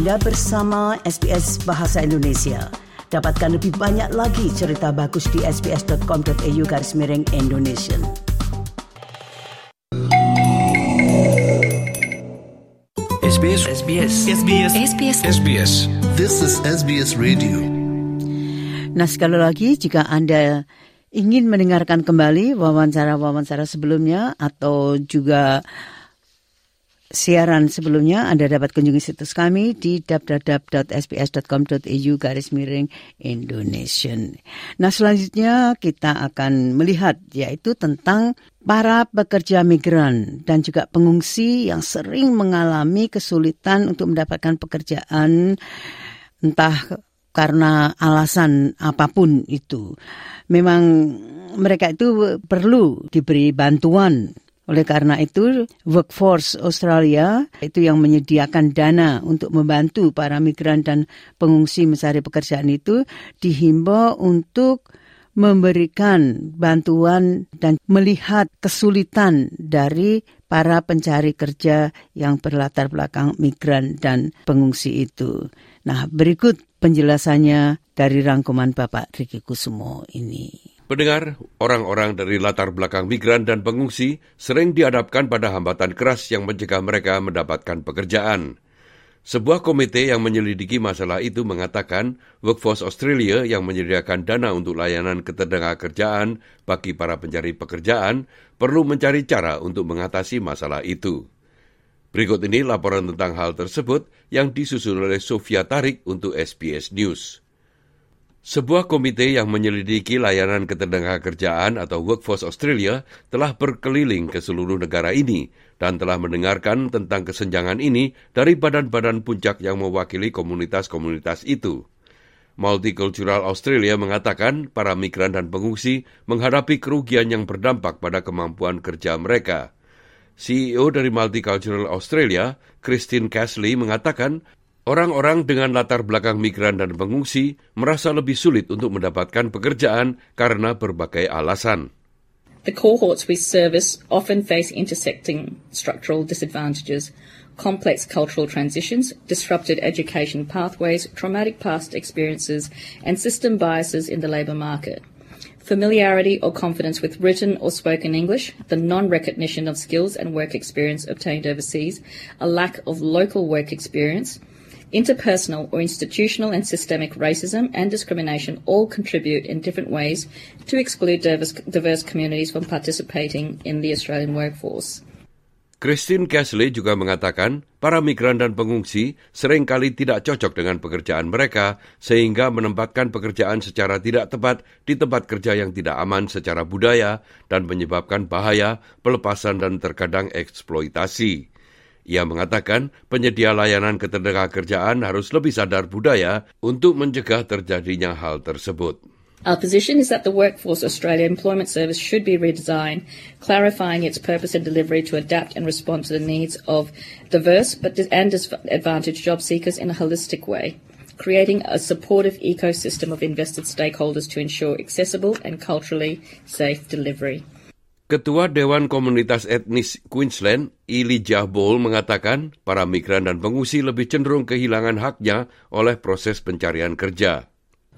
Anda bersama SBS Bahasa Indonesia. Dapatkan lebih banyak lagi cerita bagus di sbs.com.au garis miring Indonesia. SBS SBS SBS SBS SBS This is SBS Radio. Nah sekali lagi jika Anda ingin mendengarkan kembali wawancara-wawancara sebelumnya atau juga siaran sebelumnya Anda dapat kunjungi situs kami di www.sbs.com.au garis miring Indonesia. Nah selanjutnya kita akan melihat yaitu tentang para pekerja migran dan juga pengungsi yang sering mengalami kesulitan untuk mendapatkan pekerjaan entah karena alasan apa pun itu. Memang mereka itu perlu diberi bantuan oleh karena itu, Workforce Australia itu yang menyediakan dana untuk membantu para migran dan pengungsi mencari pekerjaan itu dihimbau untuk memberikan bantuan dan melihat kesulitan dari para pencari kerja yang berlatar belakang migran dan pengungsi itu. Nah, berikut penjelasannya dari rangkuman Bapak Riki Kusumo ini. Pendengar, orang-orang dari latar belakang migran dan pengungsi sering dihadapkan pada hambatan keras yang mencegah mereka mendapatkan pekerjaan. Sebuah komite yang menyelidiki masalah itu mengatakan Workforce Australia yang menyediakan dana untuk layanan ketenaga kerjaan bagi para pencari pekerjaan perlu mencari cara untuk mengatasi masalah itu. Berikut ini laporan tentang hal tersebut yang disusun oleh Sofia Tarik untuk SBS News. Sebuah komite yang menyelidiki layanan ketenaga kerjaan atau Workforce Australia telah berkeliling ke seluruh negara ini dan telah mendengarkan tentang kesenjangan ini dari badan-badan puncak yang mewakili komunitas-komunitas itu. Multicultural Australia mengatakan para migran dan pengungsi menghadapi kerugian yang berdampak pada kemampuan kerja mereka. CEO dari Multicultural Australia, Christine Casley, mengatakan Orang-orang dengan latar belakang migran dan pengungsi merasa lebih sulit untuk mendapatkan pekerjaan karena berbagai alasan. The cohorts we service often face intersecting structural disadvantages, complex cultural transitions, disrupted education pathways, traumatic past experiences, and system biases in the labour market. Familiarity or confidence with written or spoken English, the non recognition of skills and work experience obtained overseas, a lack of local work experience, interpersonal or institutional and systemic racism and discrimination all contribute in different ways to exclude diverse, diverse communities from participating in the Australian workforce. Christine Casley juga mengatakan para migran dan pengungsi sering kali tidak cocok dengan pekerjaan mereka sehingga menempatkan pekerjaan secara tidak tepat di tempat kerja yang tidak aman secara budaya dan menyebabkan bahaya, pelepasan dan terkadang eksploitasi. Ia mengatakan penyedia layanan ketenaga kerjaan harus lebih sadar budaya untuk mencegah terjadinya hal tersebut. Our position is that the Workforce Australia Employment Service should be redesigned, clarifying its purpose and delivery to adapt and respond to the needs of diverse but and disadvantaged job seekers in a holistic way, creating a supportive ecosystem of invested stakeholders to ensure accessible and culturally safe delivery. Ketua Dewan Komunitas Etnis Queensland, Elijah Bowl mengatakan para migran dan pengungsi lebih cenderung kehilangan haknya oleh proses pencarian kerja.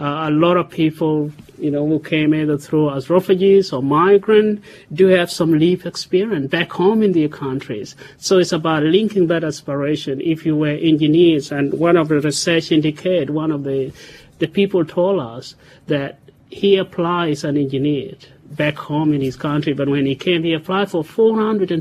Uh, a lot of people, you know, who came either through as refugees or migrant do have some leave experience back home in their countries. So it's about linking that aspiration. If you were engineers, and one of the research indicated, one of the the people told us that he applies an engineer back home in his country, but when he came, he applied for 450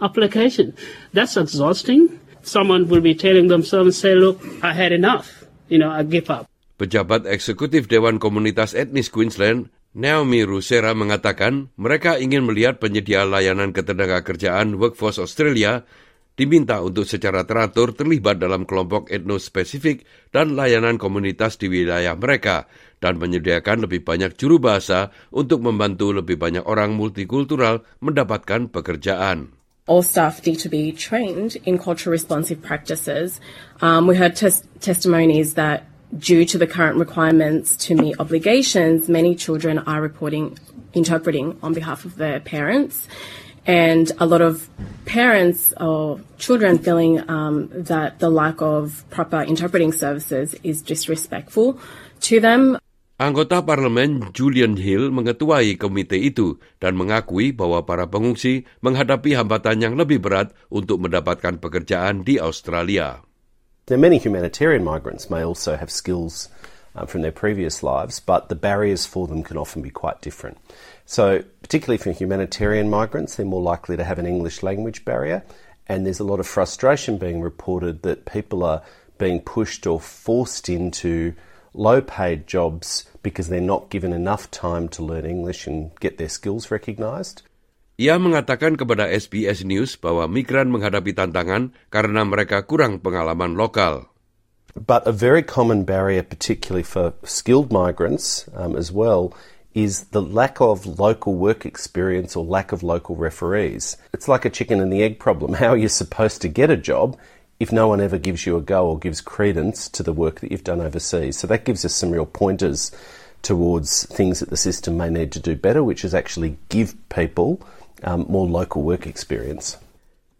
application. That's exhausting. Someone will be telling themselves, say, look, I had enough. You know, I give up. Pejabat eksekutif Dewan Komunitas Etnis Queensland, Naomi Rusera mengatakan mereka ingin melihat penyedia layanan ketenaga kerjaan Workforce Australia diminta untuk secara teratur terlibat dalam kelompok etnospesifik dan layanan komunitas di wilayah mereka dan menyediakan lebih banyak juru bahasa untuk membantu lebih banyak orang multikultural mendapatkan pekerjaan. All staff need to be trained in culture responsive practices. Um, we heard tes- testimonies that due to the current requirements to meet obligations, many children are reporting, interpreting on behalf of their parents. And a lot of parents or children feeling um, that the lack of proper interpreting services is disrespectful to them. Anggota parlemen Julian Hill mengetuai komite itu dan mengakui bahwa para pengungsi menghadapi hambatan yang lebih berat untuk mendapatkan pekerjaan di Australia. There many humanitarian migrants may also have skills um, from their previous lives, but the barriers for them can often be quite different. So, particularly for humanitarian migrants, they're more likely to have an English language barrier, and there's a lot of frustration being reported that people are being pushed or forced into low paid jobs because they're not given enough time to learn English and get their skills recognised. Ia mengatakan kepada SBS News bahwa migran menghadapi tantangan karena mereka kurang pengalaman lokal. But a very common barrier, particularly for skilled migrants um, as well, is the lack of local work experience or lack of local referees. It's like a chicken and the egg problem. How are you supposed to get a job if no one ever gives you a go or gives credence to the work that you've done overseas? So that gives us some real pointers towards things that the system may need to do better, which is actually give people um, more local work experience.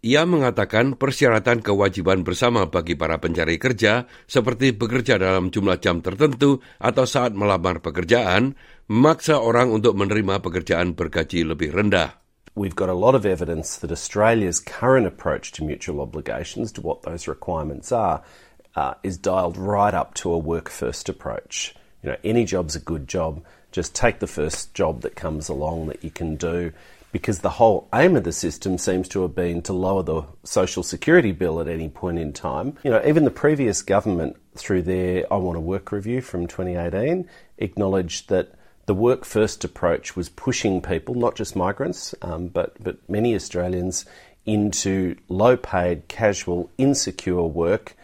Ia mengatakan persyaratan kewajiban bersama bagi para pencari kerja seperti bekerja dalam jumlah jam tertentu atau saat melamar pekerjaan memaksa orang untuk menerima pekerjaan bergaji lebih rendah. We've got a lot of evidence that Australia's current approach to mutual obligations, to what those requirements are, uh, is dialed right up to a work first approach. You know, any job's a good job. Just take the first job that comes along that you can do because the whole aim of the system seems to have been to lower the social security bill at any point in time. You know, even the previous government, through their I Want to Work review from 2018, acknowledged that the work first approach was pushing people, not just migrants, um, but, but many Australians, into low paid, casual, insecure work.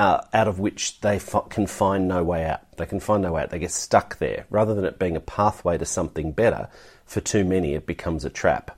Uh, out of which they f- can find no way out. They can find no way out. They get stuck there. Rather than it being a pathway to something better, for too many it becomes a trap.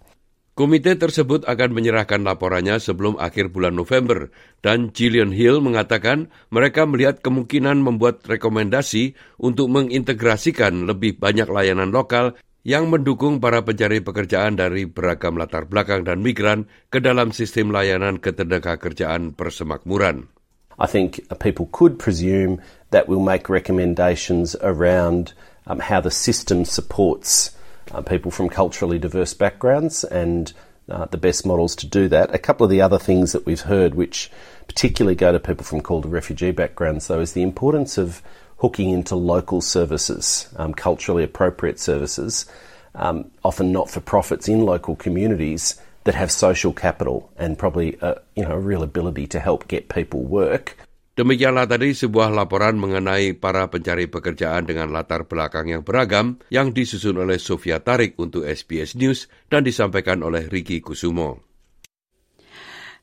Komite tersebut akan menyerahkan laporannya sebelum akhir bulan November dan Gillian Hill mengatakan mereka melihat kemungkinan membuat rekomendasi untuk mengintegrasikan lebih banyak layanan lokal yang mendukung para pencari pekerjaan dari beragam latar belakang dan migran ke dalam sistem layanan ketenaga kerjaan persemakmuran. I think people could presume that we'll make recommendations around um, how the system supports uh, people from culturally diverse backgrounds and uh, the best models to do that. A couple of the other things that we've heard, which particularly go to people from called refugee backgrounds, though, is the importance of hooking into local services, um, culturally appropriate services, um, often not for profits in local communities that have social capital and probably a, you know a real ability to help get people work. Demikianlah tadi sebuah laporan mengenai para pencari pekerjaan dengan latar belakang yang beragam yang disusun oleh Sofia Tarik untuk SBS News dan disampaikan oleh Riki Kusumo.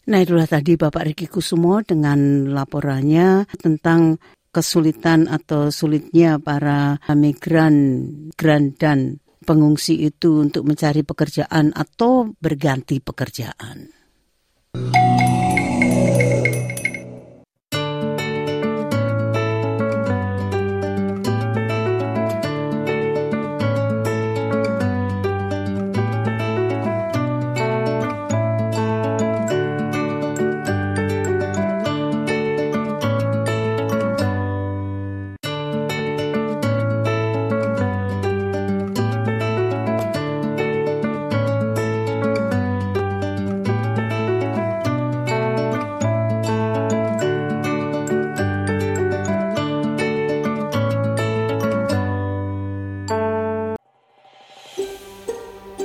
Nah itulah tadi Bapak Riki Kusumo dengan laporannya tentang kesulitan atau sulitnya para migran migran dan pengungsi itu untuk mencari pekerjaan atau berganti pekerjaan.